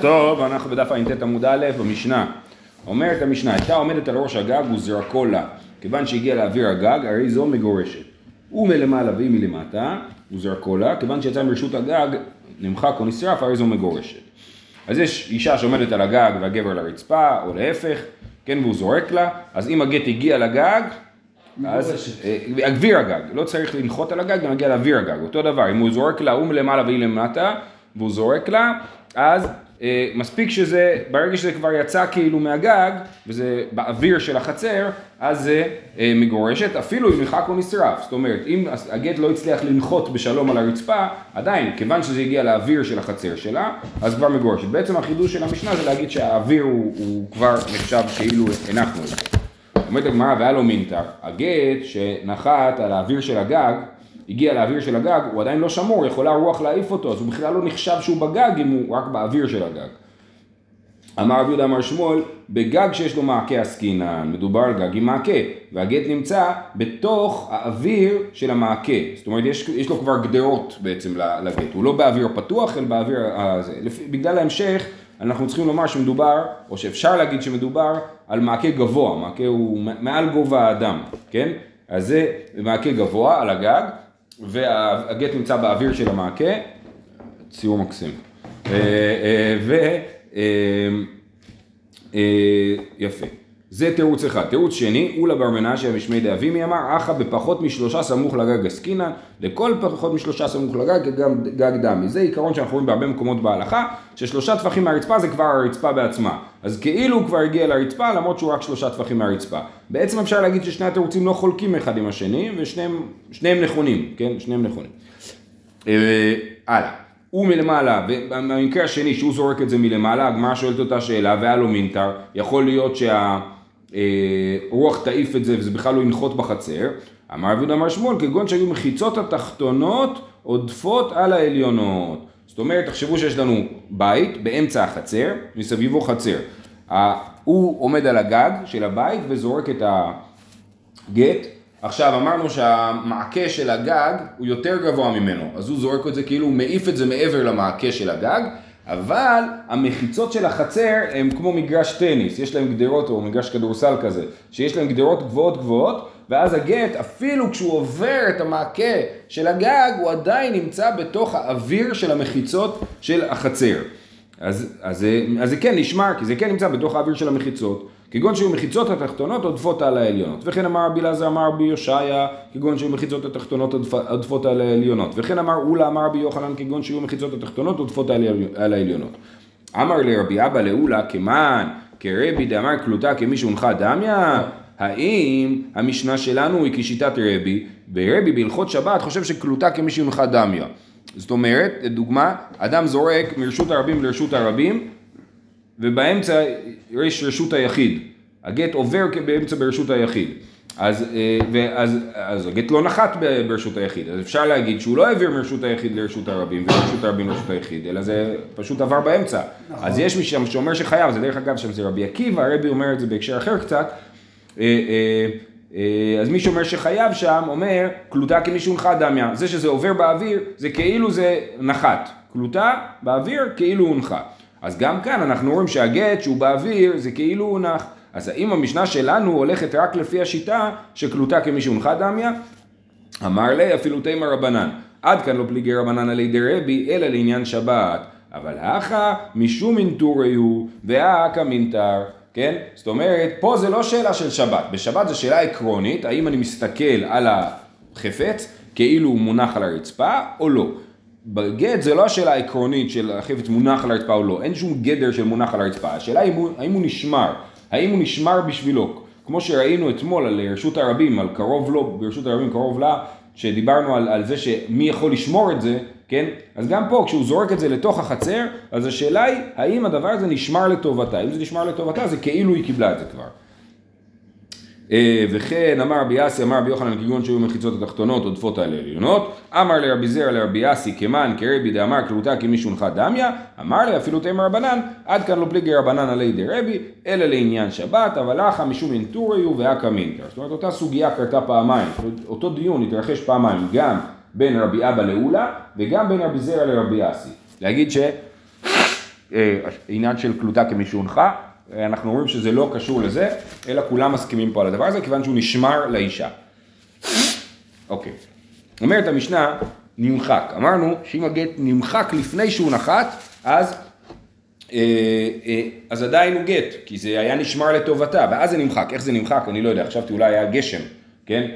טוב, אנחנו בדף ע"ט עמוד א' במשנה. אומרת המשנה, הייתה עומדת על ראש הגג וזרקו לה. כיוון שהגיע לאוויר הגג, הרי זו מגורשת. הוא מלמעלה והיא מלמטה, וזרקו לה. כיוון שיצא מרשות הגג, נמחק או נשרף, הרי זו מגורשת. אז יש אישה שעומדת על הגג והגבר על הרצפה, או להפך, כן, והוא זורק לה. אז אם הגט הגיע לגג, אז אה, אוויר הגג, לא צריך לנחות על הגג, גם מגיע לאוויר הגג, אותו דבר, אם הוא זורק לה, הוא מלמעלה והיא למטה, והוא זורק לה, אז אה, מספיק שזה, ברגע שזה כבר יצא כאילו מהגג, וזה באוויר של החצר, אז זה אה, מגורשת, אפילו אם נרחק או נשרף. זאת אומרת, אם הגט לא הצליח לנחות בשלום על הרצפה, עדיין, כיוון שזה הגיע לאוויר של החצר שלה, אז כבר מגורשת. בעצם החידוש של המשנה זה להגיד שהאוויר הוא, הוא כבר נחשב כאילו הנחנו את זה. אומרת הגמרא, והיה לו מינטר, הגט שנחת על האוויר של הגג, הגיע לאוויר של הגג, הוא עדיין לא שמור, יכולה רוח להעיף אותו, אז הוא בכלל לא נחשב שהוא בגג אם הוא רק באוויר של הגג. אמר רבי יהודה אמר שמואל, בגג שיש לו מעקה עסקינן, מדובר על גג עם מעקה, והגט נמצא בתוך האוויר של המעקה, זאת אומרת יש, יש לו כבר גדרות בעצם לגט, הוא לא באוויר פתוח אלא באוויר הזה, בגלל ההמשך אנחנו צריכים לומר שמדובר, או שאפשר להגיד שמדובר על מעקה גבוה, מעקה הוא מעל גובה האדם, כן? אז זה מעקה גבוה על הגג, והגט נמצא באוויר של המעקה, ציור מקסים. אה, אה, ו... אה, יפה. זה תירוץ אחד. תירוץ שני, אולה בר מנשה משמי דאבימי אמר, אחא בפחות משלושה סמוך לגג עסקינן, לכל פחות משלושה סמוך לגג גם גג דמי. זה עיקרון שאנחנו רואים בהרבה מקומות בהלכה, ששלושה טפחים מהרצפה זה כבר הרצפה בעצמה. אז כאילו הוא כבר הגיע לרצפה, למרות שהוא רק שלושה טפחים מהרצפה. בעצם אפשר להגיד ששני התירוצים לא חולקים אחד עם השני, ושניהם נכונים, כן? שניהם נכונים. אה, הלאה. הוא מלמעלה, ובמקרה השני שהוא זורק את זה מלמעלה, הגמרא שואלת אותה שאלה, והיה לו מינטר, יכול להיות שה... אה, רוח תעיף את זה וזה בכלל לא ינחות בחצר. אמר אביוד אמר שמואל, כגון שהיו מחיצות התחתונות עודפות על העליונות. זאת אומרת, תחשבו שיש לנו בית באמצע החצר, מסביבו חצר. הוא עומד על הגג של הבית וזורק את הגט. עכשיו אמרנו שהמעקה של הגג הוא יותר גבוה ממנו, אז הוא זורק את זה כאילו הוא מעיף את זה מעבר למעקה של הגג. אבל המחיצות של החצר הם כמו מגרש טניס, יש להם גדרות או מגרש כדורסל כזה, שיש להם גדרות גבוהות גבוהות, ואז הגט אפילו כשהוא עובר את המעקה של הגג הוא עדיין נמצא בתוך האוויר של המחיצות של החצר. אז, אז, אז זה כן נשמר, כי זה כן נמצא בתוך האוויר של המחיצות. כגון שהיו מחיצות התחתונות עודפות על העליונות. וכן אמר רבי אלעזר אמר רבי יושעיה, כגון שהיו מחיצות התחתונות עודפות על העליונות. וכן אמר אולה אמר רבי יוחנן, כגון שהיו מחיצות התחתונות עודפות על העליונות. אמר לרבי אבא לאולה, כמן, כרבי דאמר כלותה כמי שהונחה דמיה? האם המשנה שלנו היא כשיטת רבי, ורבי בהלכות שבת חושב שכלותה כמי שהונחה דמיה. זאת אומרת, לדוגמה, אדם זורק מרשות הרבים לרשות הרבים, ובאמצע יש רשות היחיד. הגט עובר באמצע ברשות היחיד. אז, אה, ואז, אז הגט לא נחת ברשות היחיד, אז אפשר להגיד שהוא לא העביר מרשות היחיד לרשות הרבים ומרשות הרבים לרשות היחיד, אלא זה פשוט עבר באמצע. נכון. אז יש מי שאומר שחייב, זה דרך אגב שם זה רבי עקיבא, הרבי אומר את זה בהקשר אחר קצת. אה, אה, אז מי שאומר שחייב שם אומר, קלוטה כמישהו נחת דמיה. זה שזה עובר באוויר, זה כאילו זה נחת. קלוטה באוויר כאילו הונחה. אז גם כאן אנחנו רואים שהגט שהוא באוויר זה כאילו הונח. אז האם המשנה שלנו הולכת רק לפי השיטה שקלוטה כמי שהונחה דמיה? אמר לי אפילו תימא רבנן. עד כאן לא פליגי רבנן על ידי רבי אלא לעניין שבת. אבל האחה משום אינטורי הוא והאקה מינטר. כן? זאת אומרת, פה זה לא שאלה של שבת. בשבת זו שאלה עקרונית, האם אני מסתכל על החפץ כאילו הוא מונח על הרצפה או לא. בגט זה לא השאלה העקרונית של החפץ מונח על הרצפה או לא, אין שום גדר של מונח על הרצפה, השאלה היא האם הוא נשמר, האם הוא נשמר בשבילו, כמו שראינו אתמול על רשות הרבים, על קרוב לו, ברשות הרבים קרוב לה, שדיברנו על, על זה שמי יכול לשמור את זה, כן? אז גם פה כשהוא זורק את זה לתוך החצר, אז השאלה היא האם הדבר הזה נשמר לטובתה, אם זה נשמר לטובתה זה כאילו היא קיבלה את זה כבר. אה, וכן אמר רבי יאסי אמר רבי יוחנן כגון שהיו מחיצות התחתונות עודפות על העליונות אמר לרבי זרע לרבי יאסי כמן כרבי דאמר כלותה כמי שהונחה דמיה. אמר לי אפילו תמר רבנן עד כאן לא פליגי רבנן עלי דרבי אלא לעניין שבת אבל אחא משום אינטוריו ואקא מינטר. זאת אומרת אותה סוגיה קרתה פעמיים. אותו דיון התרחש פעמיים גם בין רבי אבא לאולה וגם בין רבי זרע לרבי יאסי. להגיד ש... אה, עניין של קלוטה כמי שהונחה, אה, אנחנו אומרים שזה לא קשור לזה, אלא כולם מסכימים פה על הדבר הזה, כיוון שהוא נשמר לאישה. אוקיי. אומרת המשנה, נמחק. אמרנו שאם הגט נמחק לפני שהוא נחת, אז, אה, אה, אז עדיין הוא גט, כי זה היה נשמר לטובתה, ואז זה נמחק. איך זה נמחק? אני לא יודע, חשבתי אולי היה גשם, כן?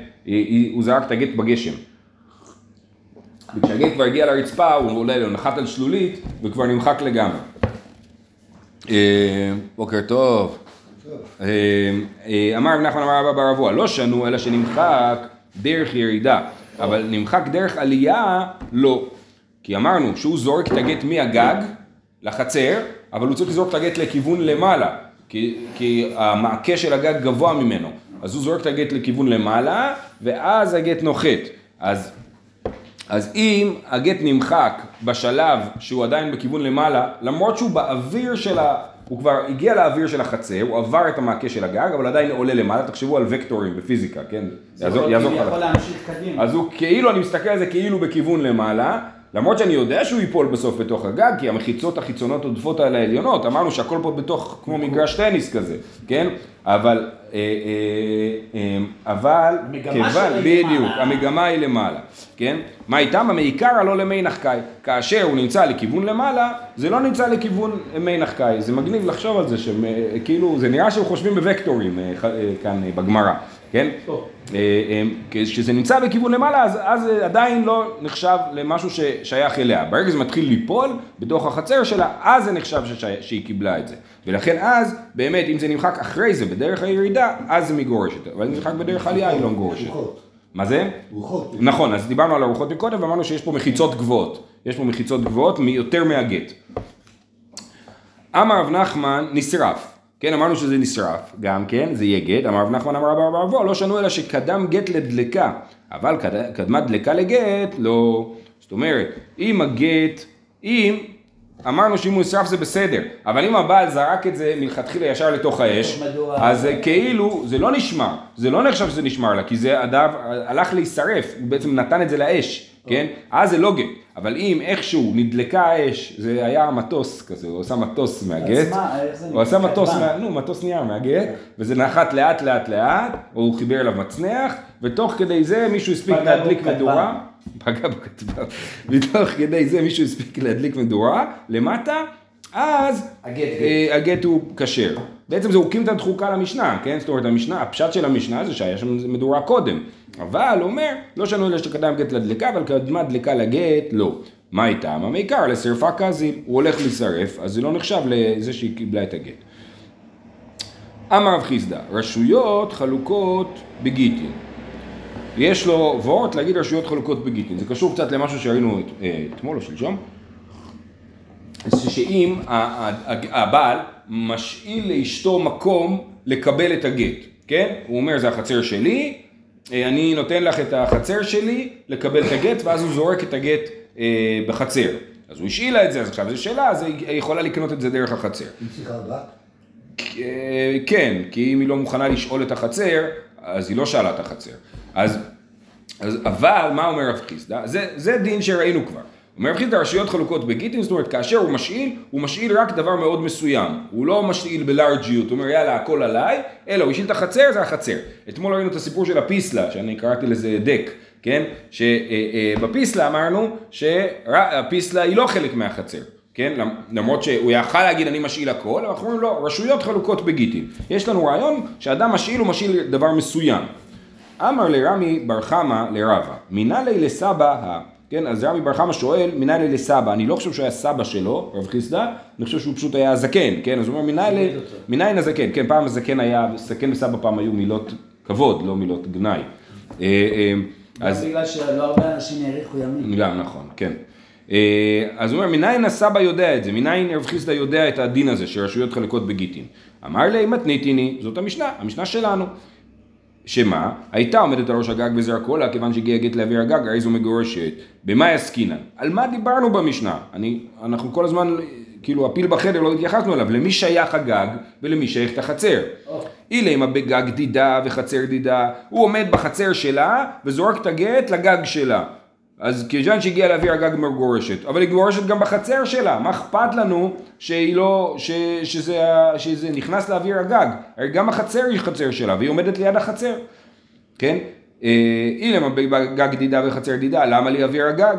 הוא זרק את הגט בגשם. וכשהגט כבר הגיע לרצפה, הוא עולה, הוא נחת על שלולית, וכבר נמחק לגמרי. אה, בוקר טוב. אמר רב נחמן אמר אבא בר אבוה, לא שנו אלא שנמחק דרך ירידה. אבל נמחק דרך עלייה, לא. כי אמרנו שהוא זורק את הגט מהגג לחצר, אבל הוא צריך לזרוק את הגט לכיוון למעלה, כי המעקה של הגג גבוה ממנו. אז הוא זורק את הגט לכיוון למעלה, ואז הגט נוחת. אז, אז אם הגט נמחק בשלב שהוא עדיין בכיוון למעלה, למרות שהוא באוויר של ה... הוא כבר הגיע לאוויר של החצר, הוא עבר את המעקה של הגג, אבל עדיין עולה למעלה, תחשבו על וקטורים בפיזיקה, כן? זה יעזור, יעזור יכול להמשיך קדימה. אז הוא כאילו, אני מסתכל על זה כאילו בכיוון למעלה, למרות שאני יודע שהוא ייפול בסוף בתוך הגג, כי המחיצות החיצונות עודפות על העליונות, אמרנו שהכל פה בתוך, כמו מגרש טניס כזה, כן? אבל, אבל, כיוון, בדיוק, המגמה היא למעלה, כן? מה איתם? המעיקר הלא למי נחקאי. כאשר הוא נמצא לכיוון למעלה, זה לא נמצא לכיוון מי נחקאי. זה מגניב לחשוב על זה, שכאילו, זה נראה שהם חושבים בוקטורים כאן בגמרא. כן? כשזה נמצא בכיוון למעלה, אז, אז עדיין לא נחשב למשהו ששייך אליה. ברגע שזה מתחיל ליפול בתוך החצר שלה, אז זה נחשב ששי, שהיא קיבלה את זה. ולכן אז, באמת, אם זה נמחק אחרי זה, בדרך הירידה, אז זה מגורשת. אבל אם זה נמחק בדרך העלייה, היא לא מגורשת. מה זה? רוחות. נכון, אז דיברנו על הרוחות מקודם, ואמרנו שיש פה מחיצות גבוהות. יש פה מחיצות גבוהות יותר מהגט. אמר רב נחמן, נשרף. כן, אמרנו שזה נשרף, גם כן, זה יהיה גט, אמר רב נחמן אמר רב אבו, לא שנו אלא שקדם גט לדלקה, אבל קדמה דלקה לגט, לא. זאת אומרת, אם הגט, אם, אמרנו שאם הוא נשרף זה בסדר, אבל אם הבעל זרק את זה מלכתחילה ישר לתוך האש, אז זה כאילו, זה לא נשמר, זה לא נחשב שזה נשמר לה, כי זה אדם הלך להישרף, הוא בעצם נתן את זה לאש. כן? אז זה לא גט. אבל אם איכשהו נדלקה האש, זה היה מטוס כזה, הוא עשה מטוס מהגט. הוא עשה מטוס, נו, מטוס נייר מהגט, וזה נחת לאט לאט לאט, או הוא חיבר אליו מצנח, ותוך כדי זה מישהו הספיק להדליק מדורה. פגע בכתבה. ותוך כדי זה מישהו הספיק להדליק מדורה, למטה, אז הגט הוא כשר. בעצם זה הוקים את הדחוקה למשנה, כן? זאת אומרת, המשנה, הפשט של המשנה זה שהיה שם מדורה קודם. אבל אומר, לא שנו אלא שקדם גט לדלקה, אבל קדמה דלקה לגט, לא. מה איתם? המעיקר לשרפה כזיל, הוא הולך להישרף, אז זה לא נחשב לזה שהיא קיבלה את הגט. אמר רב חיסדא, רשויות חלוקות בגיטין. יש לו וורט להגיד רשויות חלוקות בגיטין, זה קשור קצת למשהו שראינו אה, אתמול או שלשום, שאם הבעל משאיל לאשתו מקום לקבל את הגט, כן? הוא אומר זה החצר שלי, אה, אני נותן לך את החצר שלי לקבל את הגט, ואז הוא זורק את הגט אה, בחצר. אז הוא השאילה את זה, אז עכשיו זו שאלה, אז היא יכולה לקנות את זה דרך החצר. היא צריכה בת? כן, כי אם היא לא מוכנה לשאול את החצר, אז היא לא שאלה את החצר. אז, אז אבל מה אומר רב חיסדא? זה, זה דין שראינו כבר. אומר רב חיסדא רשויות חלוקות בגיטין, זאת אומרת כאשר הוא משאיל, הוא משאיל רק דבר מאוד מסוים. הוא לא משאיל בלארג'יות, הוא אומר יאללה הכל עליי, אלא הוא השאיל את החצר, זה החצר. אתמול ראינו את הסיפור של הפיסלה, שאני קראתי לזה דק, כן? שבפיסלה אמרנו שהפיסלה היא לא חלק מהחצר. כן? למרות שהוא יכל להגיד אני משאיל הכל, אבל אנחנו אומרים לא, רשויות חלוקות בגיטין. יש לנו רעיון שאדם משאיל הוא משאיל דבר מסוים. אמר לרמי בר חמא לרבה, מנהלי לסבא ה... כן, אז רבי בר חמא שואל, מנהלי לסבא, אני לא חושב שהוא היה סבא שלו, רב חיסדא, אני חושב שהוא פשוט היה הזקן, כן, אז הוא אומר, מנהל הזקן, כן, פעם הזקן היה, זקן וסבא פעם היו מילות כבוד, לא מילות גנאי. אה, אה, אז... בגלל שלא הרבה אנשים האריכו ימים. גם נכון, כן. אה, אז הוא אומר, מניין הסבא יודע את זה, מניין רב חיסדא יודע את הדין הזה, שרשויות חלקות בגיטין. אמר לי, מתניתיני, זאת המשנה, המשנה שלנו. שמה? הייתה עומדת על ראש הגג וזרקו לה כיוון שהגיע גט לאוויר הגג, הרי זו מגורשת. במה עסקינן? על מה דיברנו במשנה? אני, אנחנו כל הזמן, כאילו הפיל בחדר לא התייחסנו אליו, למי שייך הגג ולמי שייך את החצר. אילמה בגג דידה וחצר דידה, הוא עומד בחצר שלה וזורק את הגט לגג שלה. אז כיוון שהגיעה לאוויר הגג מגורשת, אבל היא מגורשת גם בחצר שלה, מה אכפת לנו שהיא לא, ש, שזה, שזה נכנס לאוויר הגג, הרי גם החצר היא חצר שלה והיא עומדת ליד החצר, כן? אה, אילמה בגג דידה וחצר דידה, למה לי אוויר הגג?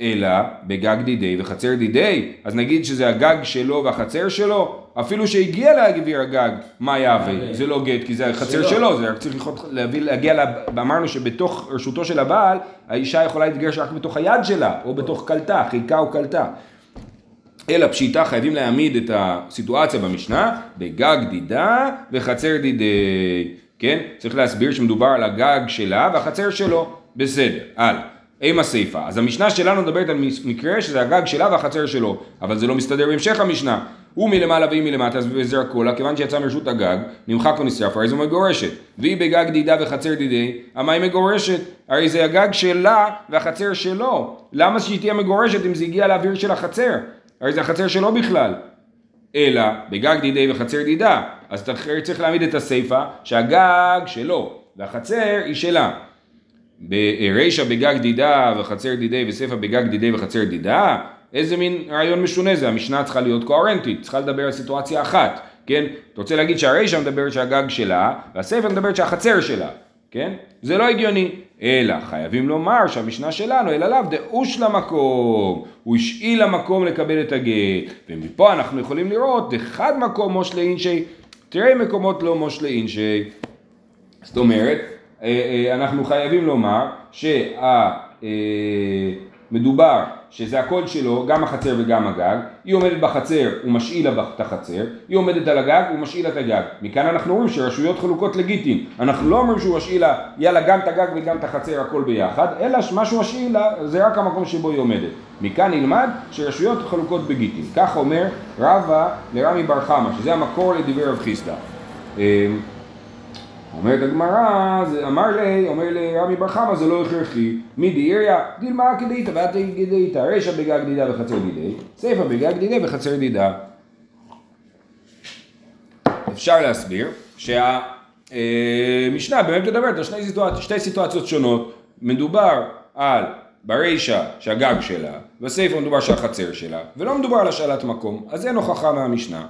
אלא בגג דידי וחצר דידי, אז נגיד שזה הגג שלו והחצר שלו, אפילו שהגיע לאוויר הגג, מה יהווה? זה לא גט, כי זה החצר שלו. שלו, זה רק צריך ללכות- להביא, להגיע, ל- אמרנו שבתוך רשותו של הבעל, האישה יכולה להתגרש רק בתוך היד שלה, או בתוך קלטה, חיקה או קלטה. אלא פשיטה חייבים להעמיד את הסיטואציה במשנה בגג דידה וחצר דידי, כן? צריך להסביר שמדובר על הגג שלה והחצר שלו, בסדר, הלאה. עם הסיפה. אז המשנה שלנו מדברת על מקרה שזה הגג שלה והחצר שלו, אבל זה לא מסתדר בהמשך המשנה. הוא מלמעלה והיא מלמטה, וזרקו לה, כיוון שיצא מרשות הגג, נמחק או נשרף, הרי זו מגורשת. והיא בגג דידה וחצר דידי, המה היא מגורשת? הרי זה הגג שלה והחצר שלו. למה שהיא תהיה מגורשת אם זה הגיע לאוויר של החצר? הרי זה החצר שלו בכלל. אלא בגג דידי וחצר דידה. אז צריך להעמיד את הסיפה שהגג שלו והחצר היא שלה. ברישא בגג דידה וחצר דידי וסיפא בגג דידי וחצר דידה, איזה מין רעיון משונה זה, המשנה צריכה להיות קוהרנטית, צריכה לדבר על סיטואציה אחת, כן? אתה רוצה להגיד שהרישא מדברת שהגג שלה, והסיפא מדברת שהחצר שלה, כן? זה לא הגיוני, אלא חייבים לומר שהמשנה שלנו, אלא לאו דאוש למקום, הוא השאיל למקום לקבל את הגט, ומפה אנחנו יכולים לראות, אחד מקום מושלה אינשי, תראה מקומות לא מושלה אינשי. זאת אומרת, אנחנו חייבים לומר שמדובר שזה הקול שלו, גם החצר וגם הגג, היא עומדת בחצר, הוא משאיל לה את החצר, היא עומדת על הגג, הוא משאיל לה את הגג. מכאן אנחנו אומרים שרשויות חלוקות לגיטין. אנחנו לא אומרים שהוא משאיל לה, יאללה, גם את הגג וגם את החצר, הכל ביחד, אלא שמה שהוא משאיל לה זה רק המקום שבו היא עומדת. מכאן נלמד שרשויות חלוקות בגיטין. כך אומר רבא לרמי בר חמא, שזה המקור לדברי רב חיסדא. אה, אומרת הגמרא, אמר לי, אומר לי רבי בר חמא זה לא הכרחי, מדיריה, דילמה כדאיתא ואת כדאיתא, רשע בגג דידה וחצר דידי, סיפא בגג דידי וחצר דידה. אפשר להסביר שהמשנה באמת מדברת על שני סיטואציות, שתי סיטואציות שונות, מדובר על ברישא שהגג שלה, בסיפא מדובר שהחצר שלה, ולא מדובר על השאלת מקום, אז אין הוכחה מהמשנה.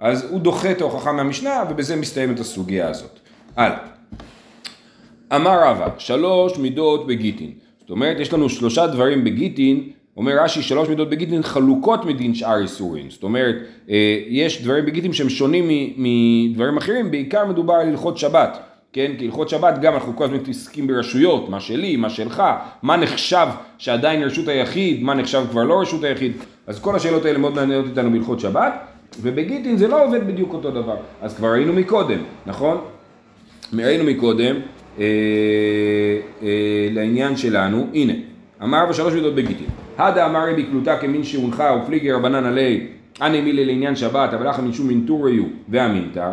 אז הוא דוחה את ההוכחה מהמשנה ובזה מסתיימת הסוגיה הזאת. הלאה. אמר רבא, שלוש מידות בגיטין. זאת אומרת, יש לנו שלושה דברים בגיטין, אומר רש"י, שלוש מידות בגיטין חלוקות מדין שאר איסורים. זאת אומרת, אה, יש דברים בגיטין שהם שונים מדברים אחרים, בעיקר מדובר על הלכות שבת. כן, כי הלכות שבת גם אנחנו כל הזמן מתעסקים ברשויות, מה שלי, מה שלך, מה נחשב שעדיין רשות היחיד, מה נחשב כבר לא רשות היחיד, אז כל השאלות האלה מאוד מעניינות אותנו בהלכות שבת, ובגיטין זה לא עובד בדיוק אותו דבר, אז כבר ראינו מקודם, נכון? ראינו מקודם אה, אה, לעניין שלנו, הנה, אמר בשלוש מידות בגיטין, הדה אמר רבי קלוטה כמין שהונחה ופליגי רבנן עלי, אני מילי לעניין שבת, אבל לך משום מינטוריו והמינטר,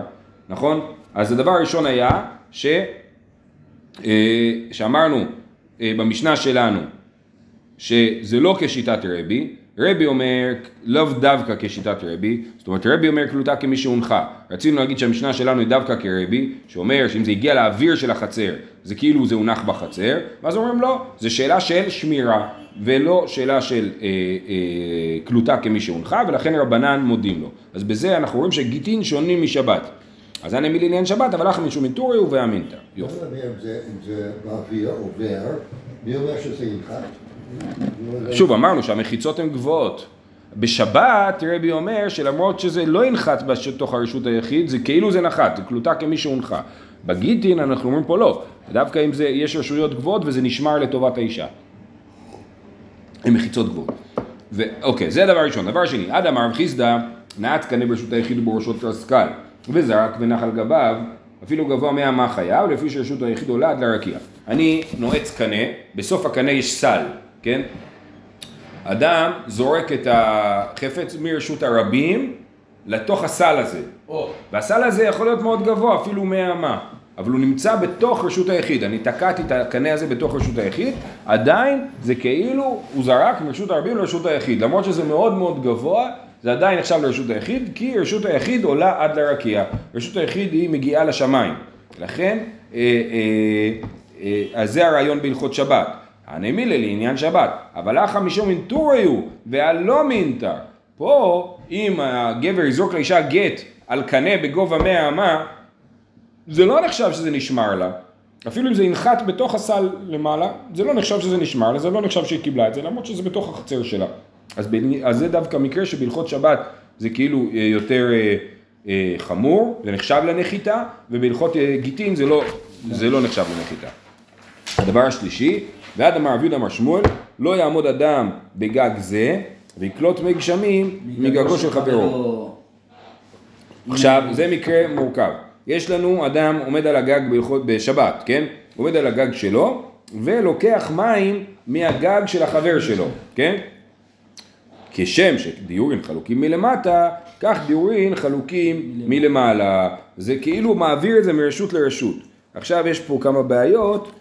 נכון? אז הדבר הראשון היה ש... אה, שאמרנו אה, במשנה שלנו שזה לא כשיטת רבי, רבי אומר לאו דווקא כשיטת רבי, זאת אומרת רבי אומר קלוטה כמי שהונחה. רצינו להגיד שהמשנה שלנו היא דווקא כרבי, שאומר שאם זה הגיע לאוויר של החצר, זה כאילו זה הונח בחצר, ואז אומרים לא, זה שאלה של שמירה, ולא שאלה של אה, אה, קלוטה כמי שהונחה, ולכן רבנן מודים לו. אז בזה אנחנו רואים שגיטין שונים משבת. אז אני מילי לעניין שבת, אבל לכם משום מטורי ובאמינתא. יופי. לא אם זה באוויר עובר, מי אומר שזה ינחת? שוב, אמרנו שהמחיצות הן גבוהות. בשבת רבי אומר שלמרות שזה לא ינחת בתוך הרשות היחיד, זה כאילו זה נחת, זה קלוטה כמי שהונחה. בגיטין אנחנו אומרים פה לא, דווקא אם זה, יש רשויות גבוהות וזה נשמר לטובת האישה. הן מחיצות גבוהות. ואוקיי, זה הדבר הראשון. דבר שני, עד אמר חיסדא, נעץ קנה ברשות היחיד ובראשו תרסקל, וזרק ונח על גביו, אפילו גבוה מהמה חייב, לפי שרשות היחיד עולה עד לרקיע. אני נועץ קנה, בסוף הקנה יש סל, כן? אדם זורק את החפץ מרשות הרבים לתוך הסל הזה. או, והסל הזה יכול להיות מאוד גבוה, אפילו 100 אמה, אבל הוא נמצא בתוך רשות היחיד. אני תקעתי את הקנה הזה בתוך רשות היחיד, עדיין זה כאילו הוא זרק מרשות הרבים לרשות היחיד. למרות שזה מאוד מאוד גבוה, זה עדיין נחשב לרשות היחיד, כי רשות היחיד עולה עד לרקיע. רשות היחיד היא מגיעה לשמיים. לכן, אה, אה, אה, אז זה הרעיון בהלכות שבת. הנמילה לעניין שבת, אבל אחא משום אינטורי הוא, והלא מינתר. פה, אם הגבר יזרוק לאישה גט על קנה בגובה 100 אמה, זה לא נחשב שזה נשמר לה. אפילו אם זה ינחת בתוך הסל למעלה, זה לא נחשב שזה נשמר לה, זה לא נחשב שהיא קיבלה את זה, למרות שזה בתוך החצר שלה. אז, ב, אז זה דווקא מקרה שבהלכות שבת זה כאילו אה, יותר אה, אה, חמור, זה נחשב לנחיתה, ובהלכות אה, גיטין זה לא, זה לא נחשב לנחיתה. הדבר השלישי, ועד אמר רבי יהודה אמר שמואל, לא יעמוד אדם בגג זה, ויקלוט מי גשמים מגגו של חברו. עכשיו, זה מקרה מורכב. יש לנו אדם עומד על הגג בשבת, כן? עומד על הגג שלו, ולוקח מים מהגג של החבר שלו, כן? כשם שדיורין חלוקים מלמטה, כך דיורין חלוקים מלמעלה. זה כאילו מעביר את זה מרשות לרשות. עכשיו יש פה כמה בעיות,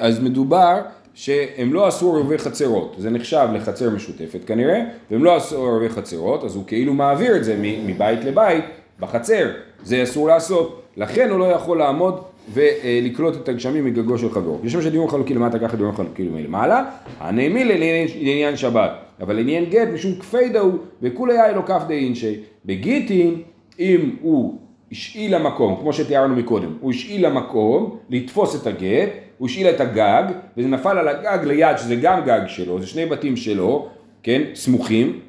אז מדובר שהם לא עשו ערבי חצרות, זה נחשב לחצר משותפת כנראה, והם לא עשו ערבי חצרות, אז הוא כאילו מעביר את זה מבית לבית בחצר, זה אסור לעשות, לכן הוא לא יכול לעמוד ולקלוט את הגשמים מגגו של חברו. כשם שדיון חלוקי למטה ככה דיון חלוקי מלמעלה, הנעמי לעניין שבת, אבל לעניין גט משום כפידה הוא וכולי היה אלו כף דאינשי. בגיטין, אם הוא השאיל למקום, כמו שתיארנו מקודם, הוא השאיל למקום לתפוס את הגט, הוא השאיל את הגג, וזה נפל על הגג ליד, שזה גם גג שלו, זה שני בתים שלו, כן, סמוכים,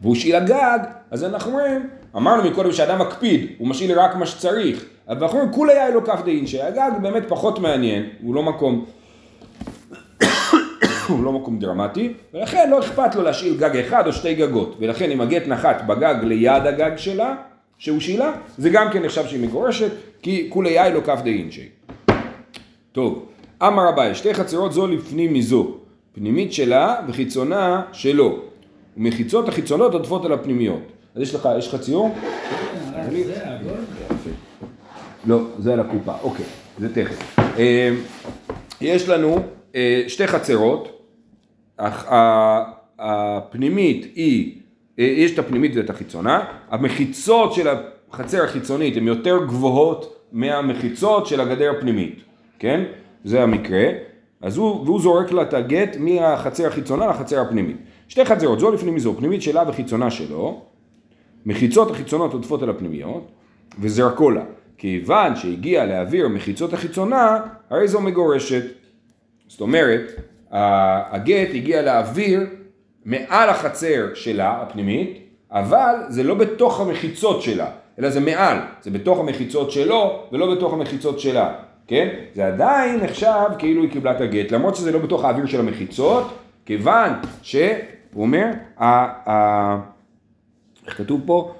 והוא השאיל הגג, אז אנחנו אומרים, אמרנו מקודם שאדם מקפיד, הוא משאיל רק מה שצריך, אבל אנחנו אומרים, כולי היה לו כף דאין, שהגג באמת פחות מעניין, הוא לא מקום, הוא לא מקום דרמטי, ולכן לא אכפת לו להשאיל גג אחד או שתי גגות, ולכן אם הגט נחת בגג ליד הגג שלה, שהוא שאילה, זה גם כן נחשב שהיא מגורשת, כי כולי היה לו כף דאינשי. טוב, אמר אביי, שתי חצרות זו לפנים מזו, פנימית שלה וחיצונה שלו, ומחיצות החיצונות עוטפות על הפנימיות. אז יש לך, יש לך ציור? לא, זה על הקופה, אוקיי, זה תכף. אה, יש לנו אה, שתי חצרות, הפנימית היא, יש את הפנימית ואת החיצונה, המחיצות של החצר החיצונית הן יותר גבוהות מהמחיצות של הגדר הפנימית, כן? זה המקרה. אז הוא, והוא זורק לה את הגט מהחצר החיצונה לחצר הפנימית. שתי חצרות, זו לפנים מזו, פנימית שלה וחיצונה שלו, מחיצות החיצונות עוטפות על הפנימיות, וזרקו לה. כיוון שהגיע להעביר מחיצות החיצונה, הרי זו מגורשת. זאת אומרת, הגט הגיע להעביר מעל החצר שלה, הפנימית, אבל זה לא בתוך המחיצות שלה, אלא זה מעל, זה בתוך המחיצות שלו ולא בתוך המחיצות שלה, כן? זה עדיין נחשב כאילו היא קיבלה את הגט, למרות שזה לא בתוך האוויר של המחיצות, כיוון שהוא אומר, ה- ה- איך כתוב פה?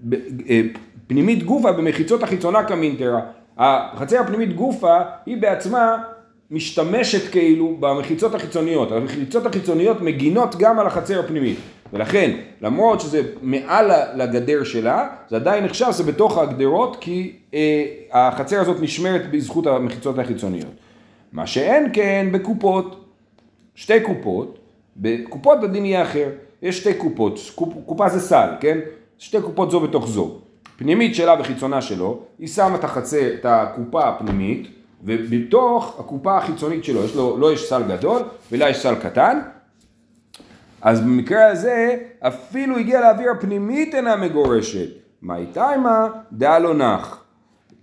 ב- אה, פנימית גופה במחיצות החיצונה כמינטרה. החצר הפנימית גופה היא בעצמה משתמשת כאילו במחיצות החיצוניות. המחיצות החיצוניות מגינות גם על החצר הפנימית. ולכן, למרות שזה מעל לגדר שלה, זה עדיין נחשב שזה בתוך הגדרות, כי אה, החצר הזאת נשמרת בזכות המחיצות החיצוניות. מה שאין כן בקופות. שתי קופות, בקופות הדין יהיה אחר. יש שתי קופות, קופ, קופה זה סל, כן? שתי קופות זו בתוך זו. פנימית שלה וחיצונה שלו, היא שמה את החצר, את הקופה הפנימית, ובתוך הקופה החיצונית שלו, יש לו, לו יש סל גדול, ולה יש סל קטן, אז במקרה הזה, אפילו הגיע לאוויר הפנימית אינה מגורשת. תימה דעה לא נח.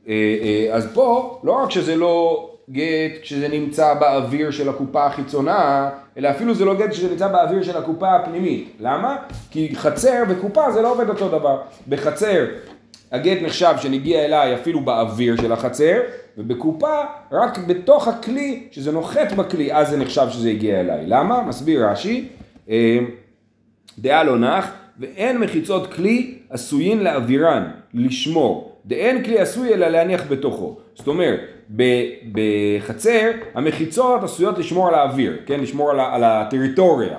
אה, אה, אז פה, לא רק שזה לא גט כשזה נמצא באוויר של הקופה החיצונה, אלא אפילו זה לא גט כשזה נמצא באוויר של הקופה הפנימית. למה? כי חצר וקופה זה לא עובד אותו דבר. בחצר הגט נחשב שנגיע אליי אפילו באוויר של החצר, ובקופה רק בתוך הכלי, שזה נוחת בכלי, אז זה נחשב שזה הגיע אליי. למה? מסביר רש"י. אה, דעה לא נח, ואין מחיצות כלי עשויים לאווירן, לשמור. דאין כלי עשוי אלא להניח בתוכו. זאת אומרת, בחצר המחיצות עשויות לשמור על האוויר, כן? לשמור על, על הטריטוריה,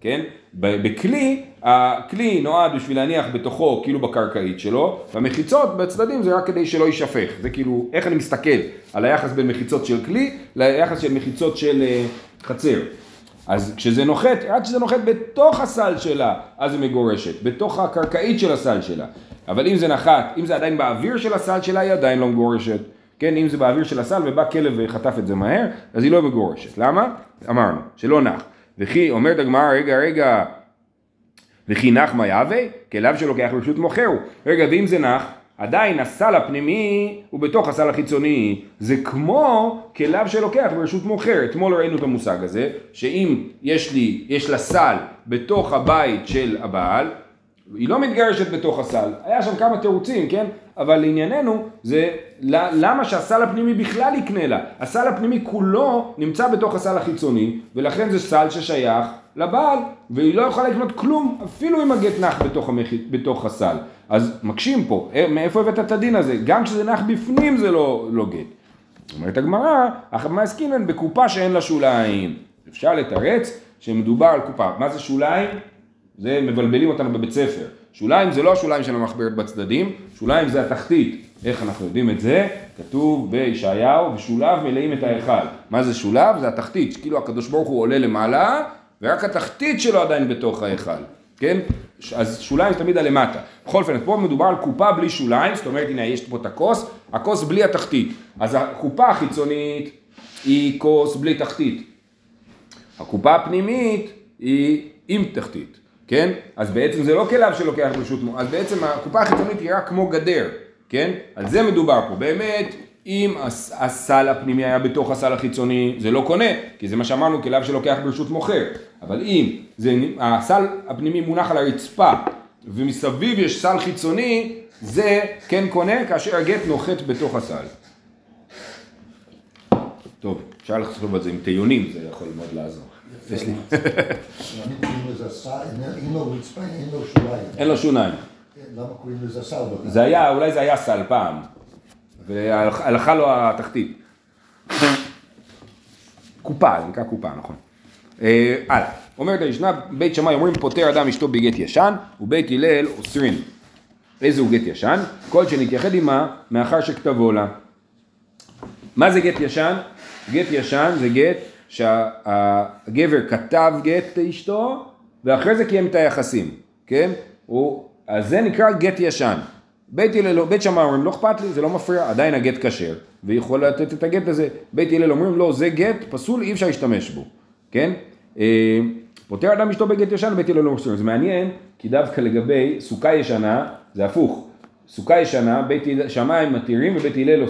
כן? בכלי, הכלי נועד בשביל להניח בתוכו, כאילו בקרקעית שלו, והמחיצות בצדדים זה רק כדי שלא יישפך. זה כאילו, איך אני מסתכל על היחס בין מחיצות של כלי ליחס של מחיצות של אה, חצר. אז כשזה נוחת, עד שזה נוחת בתוך הסל שלה, אז היא מגורשת, בתוך הקרקעית של הסל שלה. אבל אם זה נחת, אם זה עדיין באוויר של הסל שלה, היא עדיין לא מגורשת. כן, אם זה באוויר של הסל ובא כלב וחטף את זה מהר, אז היא לא מגורשת. למה? אמרנו, שלא נח. וכי אומרת הגמרא, רגע, רגע, וכי נח מה יהווה? כלב שלוקח ברשות מוכר הוא. רגע, ואם זה נח, עדיין הסל הפנימי הוא בתוך הסל החיצוני. זה כמו כלב שלוקח ברשות מוכר. אתמול ראינו את המושג הזה, שאם יש לי, יש לה סל בתוך הבית של הבעל, היא לא מתגרשת בתוך הסל. היה שם כמה תירוצים, כן? אבל לענייננו זה למה שהסל הפנימי בכלל יקנה לה. הסל הפנימי כולו נמצא בתוך הסל החיצוני, ולכן זה סל ששייך לבעל, והיא לא יכולה לקנות כלום, אפילו אם הגט נח בתוך, המח... בתוך הסל. אז מקשים פה, אה, מאיפה הבאת את הדין הזה? גם כשזה נח בפנים זה לא, לא גט. אומרת הגמרא, מה עסקינן בקופה שאין לה שוליים. אפשר לתרץ שמדובר על קופה. מה זה שוליים? זה מבלבלים אותנו בבית ספר. שוליים זה לא השוליים של המחברת בצדדים, שוליים זה התחתית. איך אנחנו יודעים את זה? כתוב בישעיהו, ושולב מלאים את ההיכל. מה זה שולב? זה התחתית, כאילו הקדוש ברוך הוא עולה למעלה, ורק התחתית שלו עדיין בתוך ההיכל, כן? אז שוליים תמיד הלמטה. בכל אופן, פה מדובר על קופה בלי שוליים, זאת אומרת, הנה, יש פה את הכוס, הכוס בלי התחתית. אז הקופה החיצונית היא כוס בלי תחתית. הקופה הפנימית היא עם תחתית. כן? אז בעצם זה לא כלב שלוקח ברשות מו, אז בעצם הקופה החיצונית היא רק כמו גדר, כן? על זה מדובר פה. באמת, אם הסל הפנימי היה בתוך הסל החיצוני, זה לא קונה, כי זה מה שאמרנו, כלב שלוקח ברשות מוכר. אבל אם זה, הסל הפנימי מונח על הרצפה, ומסביב יש סל חיצוני, זה כן קונה כאשר הגט נוחת בתוך הסל. טוב, אפשר לחשוב על זה עם תיונים, זה יכול מאוד לעזור. יש לי. אין לו שוליים. למה קוראים לזה סל? זה היה, אולי זה היה סל פעם, והלכה לו התחתית. קופה, זה נקרא קופה, נכון. אה, הלאה, אומרת הישנה, בית שמאי אומרים פוטר אדם אשתו בגט ישן, ובית הלל אוסרין. איזה הוא גט ישן? כל שנתייחד עמה מאחר שכתבו לה. מה זה גט ישן? גט ישן זה גט שהגבר כתב גט לאשתו ואחרי זה קיים את היחסים, כן? הוא, אז זה נקרא גט ישן. בית הלל, בית שמאי אומרים לא אכפת לי, זה לא מפריע, עדיין הגט כשר ויכול לתת את הגט הזה. בית הלל אומרים לא, זה גט פסול, אי אפשר להשתמש בו, כן? אה, פותר אדם אשתו בגט ישן, בית הלל לא מוסרים. זה מעניין, כי דווקא לגבי סוכה ישנה, זה הפוך. סוכה ישנה, בית שמאי מתירים ובית הלל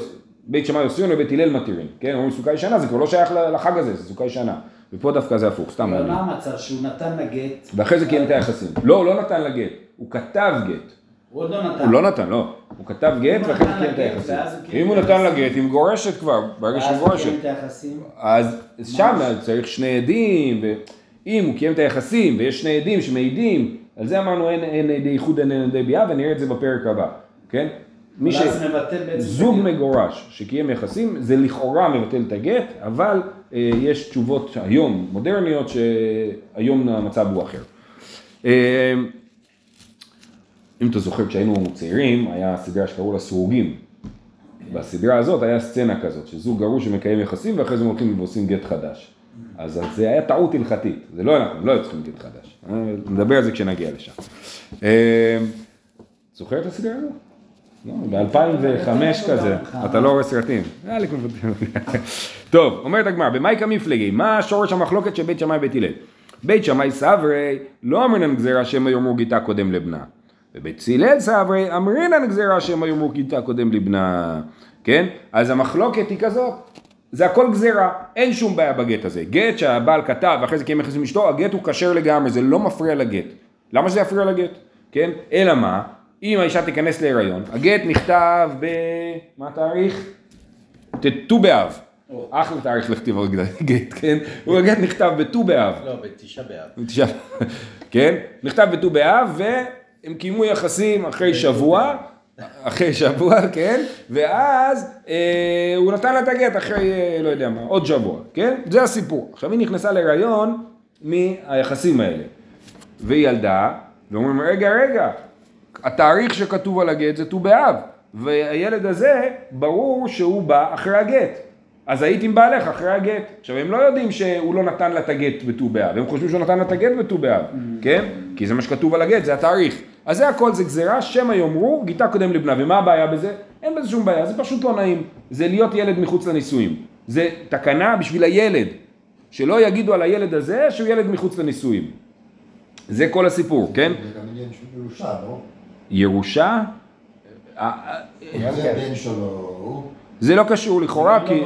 בית שמאי אוסרים ובית הלל מתירים, כן? אומרים סוכה ישנה, זה כבר לא שייך לחג הזה, זה סוכה ישנה. ופה דווקא זה הפוך, סתם. אבל מה המצב? שהוא נתן לגט? ואחרי זה קיים את היחסים. לא, הוא לא נתן לגט, הוא כתב גט. הוא עוד לא נתן. הוא לא נתן, לא. הוא כתב גט ואחרי זה קיים את היחסים. אם הוא נתן לגט, היא מגורשת כבר, ברגע שהיא מגורשת. ואז הוא קיים את היחסים? אז שם צריך שני עדים, ואם הוא קיים את היחסים ויש שני עדים שמעידים, על זה אמרנו אין עדי איחוד אין עדי ביאה ונראה את זה בפרק הבא, כן? מי ש... זוג מגורש שקיים יחסים, זה לכאורה מבטל את הגט, אבל אה, יש תשובות היום מודרניות שהיום המצב הוא אחר. אה, אם אתה זוכר, כשהיינו צעירים, היה סדרה שקראו לה סרוגים. בסדרה הזאת היה סצנה כזאת, שזוג גרוש שמקיים יחסים ואחרי זה הם הולכים ועושים גט חדש. אז זה היה טעות הלכתית, זה לא אנחנו, לא היו צריכים גט חדש. אה, נדבר על זה כשנגיע לשם. אה, זוכר את הסדרה הזאת? לא, ב-2005 כזה, אתה לא רואה סרטים. טוב, אומרת הגמרא, במאי מפלגי, מה שורש המחלוקת של בית שמאי ובית הלל? בית שמאי סברי, לא אמרינן גזירה שמא יאמרו גיתה קודם לבנה. ובית הלל סברי, אמרינן גזירה שמא יאמרו גיתה קודם לבנה. כן? אז המחלוקת היא כזאת. זה הכל גזירה, אין שום בעיה בגט הזה. גט שהבעל כתב ואחרי זה קיים יחסים עם אשתו, הגט הוא כשר לגמרי, זה לא מפריע לגט. למה שזה יפריע לגט? כן? אלא מה? אם האישה תיכנס להיריון, הגט נכתב ב... מה התאריך? ט"ו באב. אחלה תאריך לכתיב על גט, כן? הגט נכתב בט"ו באב. לא, בתשעה באב. כן? נכתב בט"ו באב והם קיימו יחסים אחרי שבוע, אחרי שבוע, כן? ואז אה, הוא נתן לה את הגט אחרי, אה, לא יודע מה, עוד שבוע, כן? זה הסיפור. עכשיו היא נכנסה להיריון מהיחסים האלה. והיא ילדה, ואומרים, רגע, רגע, התאריך שכתוב על הגט זה ט"ו באב, והילד הזה, ברור שהוא בא אחרי הגט. אז היית עם בעלך אחרי הגט. עכשיו, הם לא יודעים שהוא לא נתן לה את הגט בט"ו באב, הם חושבים שהוא נתן לה את הגט בט"ו באב, mm-hmm. כן? כי זה מה שכתוב על הגט, זה התאריך. אז זה הכל, זה גזירה, שמא יאמרו, גיתה קודם לבנה. ומה הבעיה בזה? אין בזה שום בעיה, זה פשוט לא נעים. זה להיות ילד מחוץ לנישואים. זה תקנה בשביל הילד. שלא יגידו על הילד הזה שהוא ילד מחוץ לנישואים. זה כל הסיפור, כן? זה גם עניין של ירושה, לא? ירושה? אה, אה, זה הבן שלו, זה לא קשור לכאורה, כי.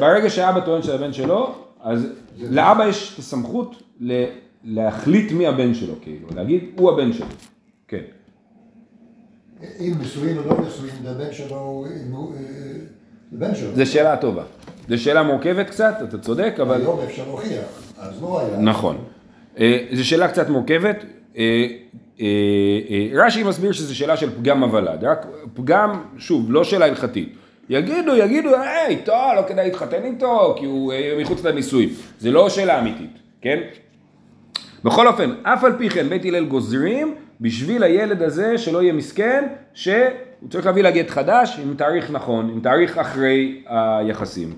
ברגע שאבא טוען שזה הבן שלו, אז לאבא יש את הסמכות ל- להחליט מי הבן שלו, כאילו, להגיד, הוא הבן שלו. כן. אם נשואים או לא נשואים, זה הבן שלו, אם הוא, אה, בן שלו. זו שאלה טובה. זו שאלה מורכבת קצת, אתה צודק, אבל... היום אפשר להוכיח, אז לא היה. נכון. אה, זו שאלה קצת מורכבת. אה, אה, אה, רש"י מסביר שזו שאלה של פגם הוולד, רק פגם, שוב, לא שאלה הלכתית. יגידו, יגידו, היי, איתו, לא כדאי להתחתן איתו, כי הוא מחוץ לנישואים. זה לא שאלה אמיתית, כן? בכל אופן, אף על פי כן בית הלל גוזרים בשביל הילד הזה שלא יהיה מסכן, שהוא צריך להביא לה חדש עם תאריך נכון, עם תאריך אחרי היחסים.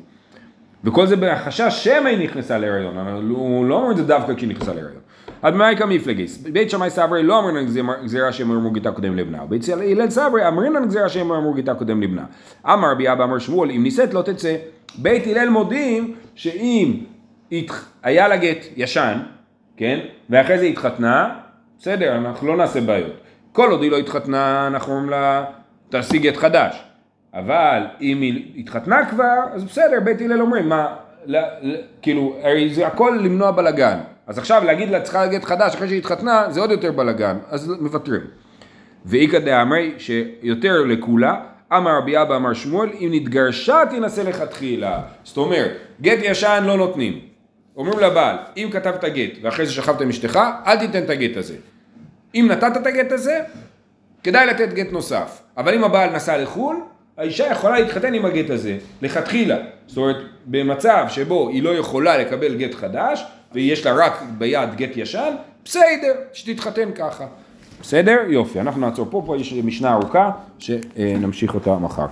וכל זה בחשש שמא היא נכנסה להיריון, אבל הוא לא אומר את זה דווקא כשהיא נכנסה להיריון. עד מאיקה מפלגיס, בית שמאי סברי לא אמרינן גזירה שהם אמרו גיתה קודם לבנה, בית הלל סברי אמרינן גזירה שהם אמרו גיתה קודם לבנה. אמר רבי אבא אמר שמואל, אם נישאת לא תצא. בית הלל מודיעים שאם היה לה גט ישן, כן, ואחרי זה התחתנה, בסדר, אנחנו לא נעשה בעיות. כל עוד היא לא התחתנה, אנחנו אומרים לה, תעשי גט חדש. אבל אם היא התחתנה כבר, אז בסדר, בית הלל אומרים, מה, ל, ל, כאילו, הרי זה הכל למנוע בלאגן. אז עכשיו להגיד לה צריכה גט חדש אחרי שהיא התחתנה, זה עוד יותר בלאגן, אז מוותרים. ואיכא דאמרי שיותר לכולה, אמר רבי אבא אמר שמואל, אם נתגרשה תינשא לכתחילה. זאת אומרת, גט ישן לא נותנים. אומרים לבעל, אם כתבת גט ואחרי זה שכבת עם אשתך, אל תיתן את הגט הזה. אם נתת את הגט הזה, כדאי לתת גט נוסף. אבל אם הבעל נסע לחו"ל, האישה יכולה להתחתן עם הגט הזה, לכתחילה. זאת אומרת, במצב שבו היא לא יכולה לקבל גט חדש, ויש לה רק ביד גט ישן, בסדר, שתתחתן ככה. בסדר? יופי, אנחנו נעצור פה, פה יש משנה ארוכה, שנמשיך אותה מחר.